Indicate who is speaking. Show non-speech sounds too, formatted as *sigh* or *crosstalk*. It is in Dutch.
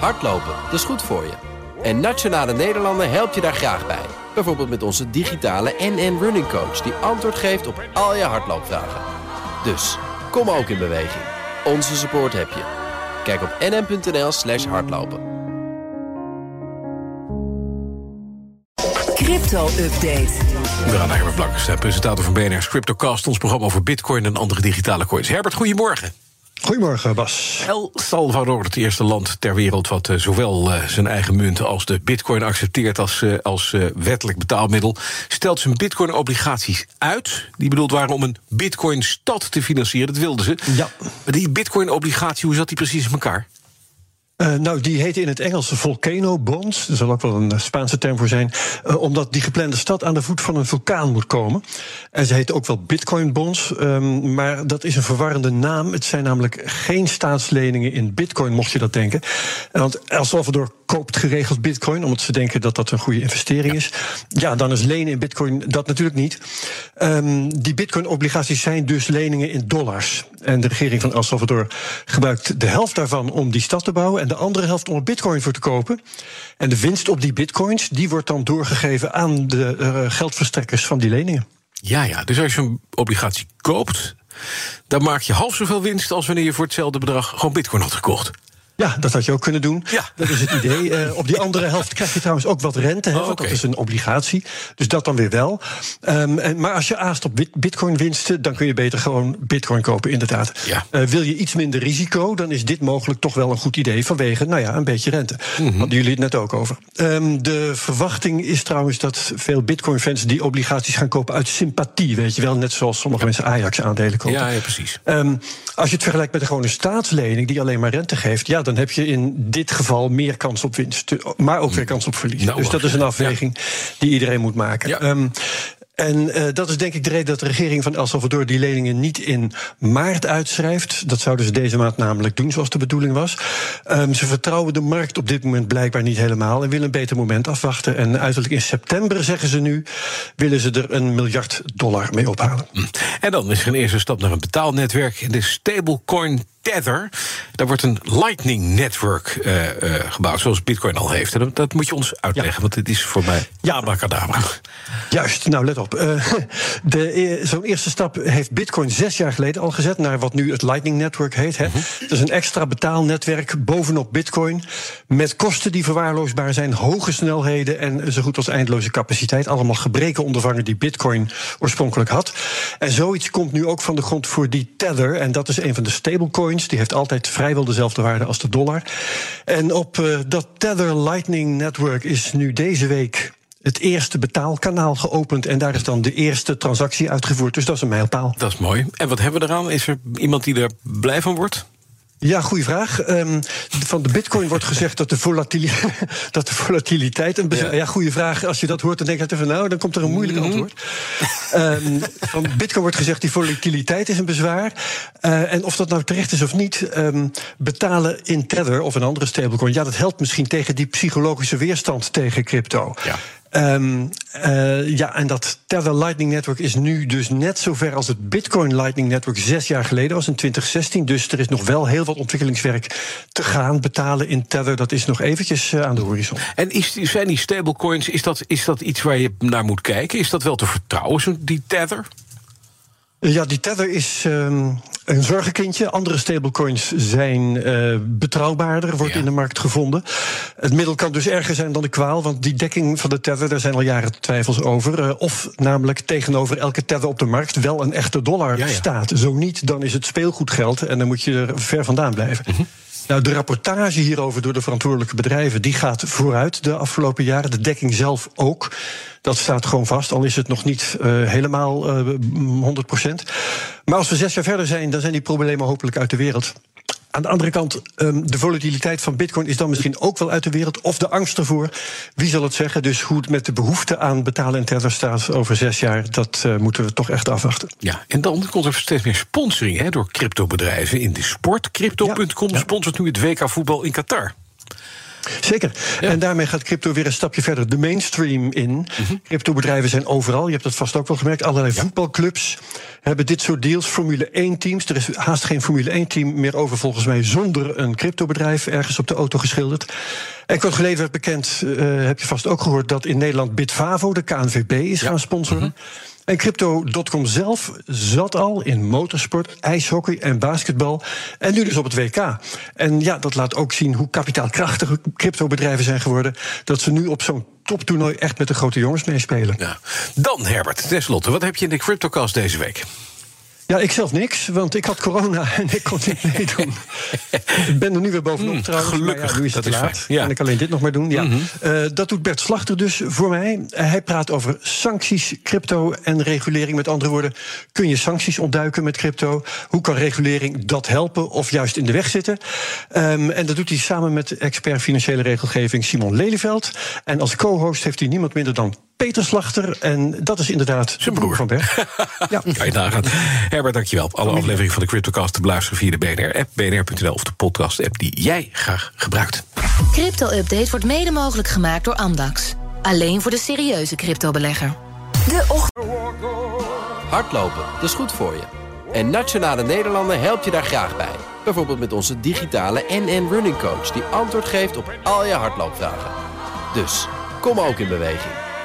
Speaker 1: Hardlopen, dat is goed voor je. En Nationale Nederlanden helpt je daar graag bij. Bijvoorbeeld met onze digitale NN Running Coach... die antwoord geeft op al je hardloopvragen. Dus, kom ook in beweging. Onze support heb je. Kijk op nn.nl slash hardlopen.
Speaker 2: Crypto-update.
Speaker 3: We gaan naar Herbert Blakkers, presentator van BNR's CryptoCast... ons programma over bitcoin en andere digitale coins. Herbert, goedemorgen.
Speaker 4: Goedemorgen, Bas.
Speaker 3: El Salvador, het eerste land ter wereld wat uh, zowel uh, zijn eigen munt als de bitcoin accepteert als, uh, als wettelijk betaalmiddel, stelt zijn bitcoin-obligaties uit. Die bedoeld waren om een bitcoin-stad te financieren, dat wilden ze.
Speaker 4: Ja.
Speaker 3: Maar die bitcoin-obligatie, hoe zat die precies in elkaar?
Speaker 4: Uh, nou, die heette in het Engels Volcano Bonds. Er zal ook wel een Spaanse term voor zijn. Uh, omdat die geplande stad aan de voet van een vulkaan moet komen. En ze heet ook wel Bitcoin Bonds. Um, maar dat is een verwarrende naam. Het zijn namelijk geen staatsleningen in Bitcoin, mocht je dat denken. Want El Salvador koopt geregeld Bitcoin, omdat ze denken dat dat een goede investering is. Ja, dan is lenen in Bitcoin dat natuurlijk niet. Um, die Bitcoin-obligaties zijn dus leningen in dollars. En de regering van El Salvador gebruikt de helft daarvan om die stad te bouwen en de andere helft om er bitcoin voor te kopen. En de winst op die bitcoins, die wordt dan doorgegeven aan de uh, geldverstrekkers van die leningen.
Speaker 3: Ja, ja, dus als je een obligatie koopt, dan maak je half zoveel winst als wanneer je voor hetzelfde bedrag gewoon bitcoin had gekocht.
Speaker 4: Ja, dat had je ook kunnen doen.
Speaker 3: Ja.
Speaker 4: Dat is het idee. Uh, op die andere helft krijg je trouwens ook wat rente, hè,
Speaker 3: Oh,
Speaker 4: dat is een obligatie. Dus dat dan weer wel. Um, en, maar als je aast op bit- bitcoin-winsten, dan kun je beter gewoon bitcoin kopen, inderdaad.
Speaker 3: Ja.
Speaker 4: Uh, wil je iets minder risico, dan is dit mogelijk toch wel een goed idee vanwege, nou ja, een beetje rente.
Speaker 3: Mhm.
Speaker 4: Hadden jullie het net ook over. Um, de verwachting is trouwens dat veel bitcoin-fans die obligaties gaan kopen uit sympathie, weet je wel, net zoals sommige mensen Ajax-aandelen kopen.
Speaker 3: Ja, ja, precies.
Speaker 4: Um, als je het vergelijkt met een gewone staatslening die alleen maar rente geeft, ja, dan heb je in dit geval meer kans op winst, maar ook weer kans op verlies.
Speaker 3: Nou,
Speaker 4: dus dat is een afweging die iedereen moet maken.
Speaker 3: Ja.
Speaker 4: Um, en uh, dat is denk ik de reden dat de regering van El Salvador die leningen niet in maart uitschrijft. Dat zouden ze deze maand namelijk doen, zoals de bedoeling was. Um, ze vertrouwen de markt op dit moment blijkbaar niet helemaal en willen een beter moment afwachten. En uiterlijk in september, zeggen ze nu, willen ze er een miljard dollar mee ophalen.
Speaker 3: En dan is er een eerste stap naar een betaalnetwerk, de stablecoin Tether. Daar wordt een Lightning Network uh, uh, gebouwd, zoals Bitcoin al heeft. En dat, dat moet je ons uitleggen, ja. want dit is voor mij ja, abracadabra.
Speaker 4: Juist, nou let op. Uh, de, zo'n eerste stap heeft Bitcoin zes jaar geleden al gezet naar wat nu het Lightning Network heet. Hè. Dat is een extra betaalnetwerk bovenop Bitcoin. Met kosten die verwaarloosbaar zijn, hoge snelheden en zo goed als eindeloze capaciteit. Allemaal gebreken ondervangen die Bitcoin oorspronkelijk had. En zoiets komt nu ook van de grond voor die Tether. En dat is een van de stablecoins. Die heeft altijd vrijwel dezelfde waarde als de dollar. En op uh, dat Tether Lightning Network is nu deze week het eerste betaalkanaal geopend. En daar is dan de eerste transactie uitgevoerd. Dus dat is een mijlpaal.
Speaker 3: Dat is mooi. En wat hebben we eraan? Is er iemand die er blij van wordt?
Speaker 4: Ja, goede vraag. Um, van de bitcoin wordt gezegd dat de, volatili *laughs* dat de volatiliteit... Een ja. ja, goede vraag. Als je dat hoort, dan denk je even... nou, dan komt er een moeilijk
Speaker 3: Mhm.
Speaker 4: mm -hmm. antwoord. um, van bitcoin wordt gezegd, die volatiliteit is een bezwaar. Uh, en of dat nou terecht is of niet... Um, betalen in Tether of een andere stablecoin... ja, dat helpt misschien tegen die psychologische weerstand tegen crypto.
Speaker 3: Ja.
Speaker 4: Um, uh, ja, en dat Tether Lightning Network is nu dus net zo ver als het Bitcoin Lightning Network zes jaar geleden was, in 2016. Dus er is nog wel heel wat ontwikkelingswerk te gaan. Betalen in Tether, dat is nog eventjes uh, aan de horizon.
Speaker 3: En is, zijn die stablecoins, is dat, is dat iets waar je naar moet kijken? Is dat wel te vertrouwen, die Tether?
Speaker 4: Ja, die Tether is um, een zorgenkindje. Andere stablecoins zijn uh, betrouwbaarder, wordt ja. in de markt gevonden. Het middel kan dus erger zijn dan de kwaal, want die dekking van de Tether, daar zijn al jaren twijfels over. Uh, of namelijk tegenover elke Tether op de markt wel een echte dollar ja, ja. staat. Zo niet, dan is het speelgoedgeld en dan moet je er ver vandaan blijven. Mm -hmm. Nou, de rapportage hierover door de verantwoordelijke bedrijven... die gaat vooruit de afgelopen jaren. De dekking zelf ook. Dat staat gewoon vast, al is het nog niet uh, helemaal uh, 100 procent. Maar als we zes jaar verder zijn, dan zijn die problemen hopelijk uit de wereld. Aan de andere kant, um, de volatiliteit van bitcoin is dan misschien ook wel uit de wereld. Of de angst ervoor, wie zal het zeggen? Dus hoe het met de behoefte aan betalen en tether staat over zes jaar... dat uh, moeten we toch echt afwachten.
Speaker 3: Ja, en dan komt er steeds meer sponsoring hè, door cryptobedrijven in de sport. Crypto.com ja, ja. sponsort nu het WK voetbal in Qatar.
Speaker 4: Zeker. En daarmee gaat crypto weer een stapje verder de mainstream in. Mm Cryptobedrijven zijn overal. Je hebt dat vast ook wel gemerkt. Allerlei voetbalclubs hebben dit soort deals. Formule 1-teams. Er is haast geen Formule 1-team meer over, volgens mij, zonder een cryptobedrijf ergens op de auto geschilderd. En kort geleden werd bekend, uh, heb je vast ook gehoord, dat in Nederland Bitfavo, de KNVB, is gaan sponsoren. Mhm. En Crypto.com zelf zat al in motorsport, ijshockey en basketbal. En nu dus op het WK. En ja, dat laat ook zien hoe kapitaalkrachtig cryptobedrijven zijn geworden. Dat ze nu op zo'n toptoernooi echt met de grote jongens meespelen. Ja.
Speaker 3: Dan Herbert, tenslotte, wat heb je in de CryptoCast deze week?
Speaker 4: Ja, ik zelf niks, want ik had corona *laughs* en ik kon niet meedoen. ik ben er nu weer bovenop mm, trouwens.
Speaker 3: Gelukkig,
Speaker 4: ja, nu is het te laat. Ja. Kan ik alleen dit nog maar doen. Ja. Mhm. Eh, dat doet Bert Slachter dus voor mij. Uh, hij praat over sancties, crypto en regulering. Met andere woorden, kun je sancties ontduiken met crypto? Hoe kan regulering dat helpen of juist in de weg zitten? Um, en dat doet hij samen met expert financiële regelgeving Simon Lelyveld. En als co-host heeft hij niemand minder dan Peter Slachter. En dat is inderdaad
Speaker 3: zijn broer van Bert. *laughs* ja. Kan je nagaan. Herbert, dankjewel. Alle afleveringen van de CryptoCast te beluisteren via de BNR-app, bnr.nl of de podcast-app die jij graag gebruikt.
Speaker 2: Crypto-update wordt mede mogelijk gemaakt door Amdax. Alleen voor de serieuze cryptobelegger. De ochtend.
Speaker 1: Hardlopen, dat is goed voor je. En Nationale Nederlanden helpt je daar graag bij. Bijvoorbeeld met onze digitale NN Running Coach... die antwoord geeft op al je hardloopvragen. Dus, kom ook in beweging.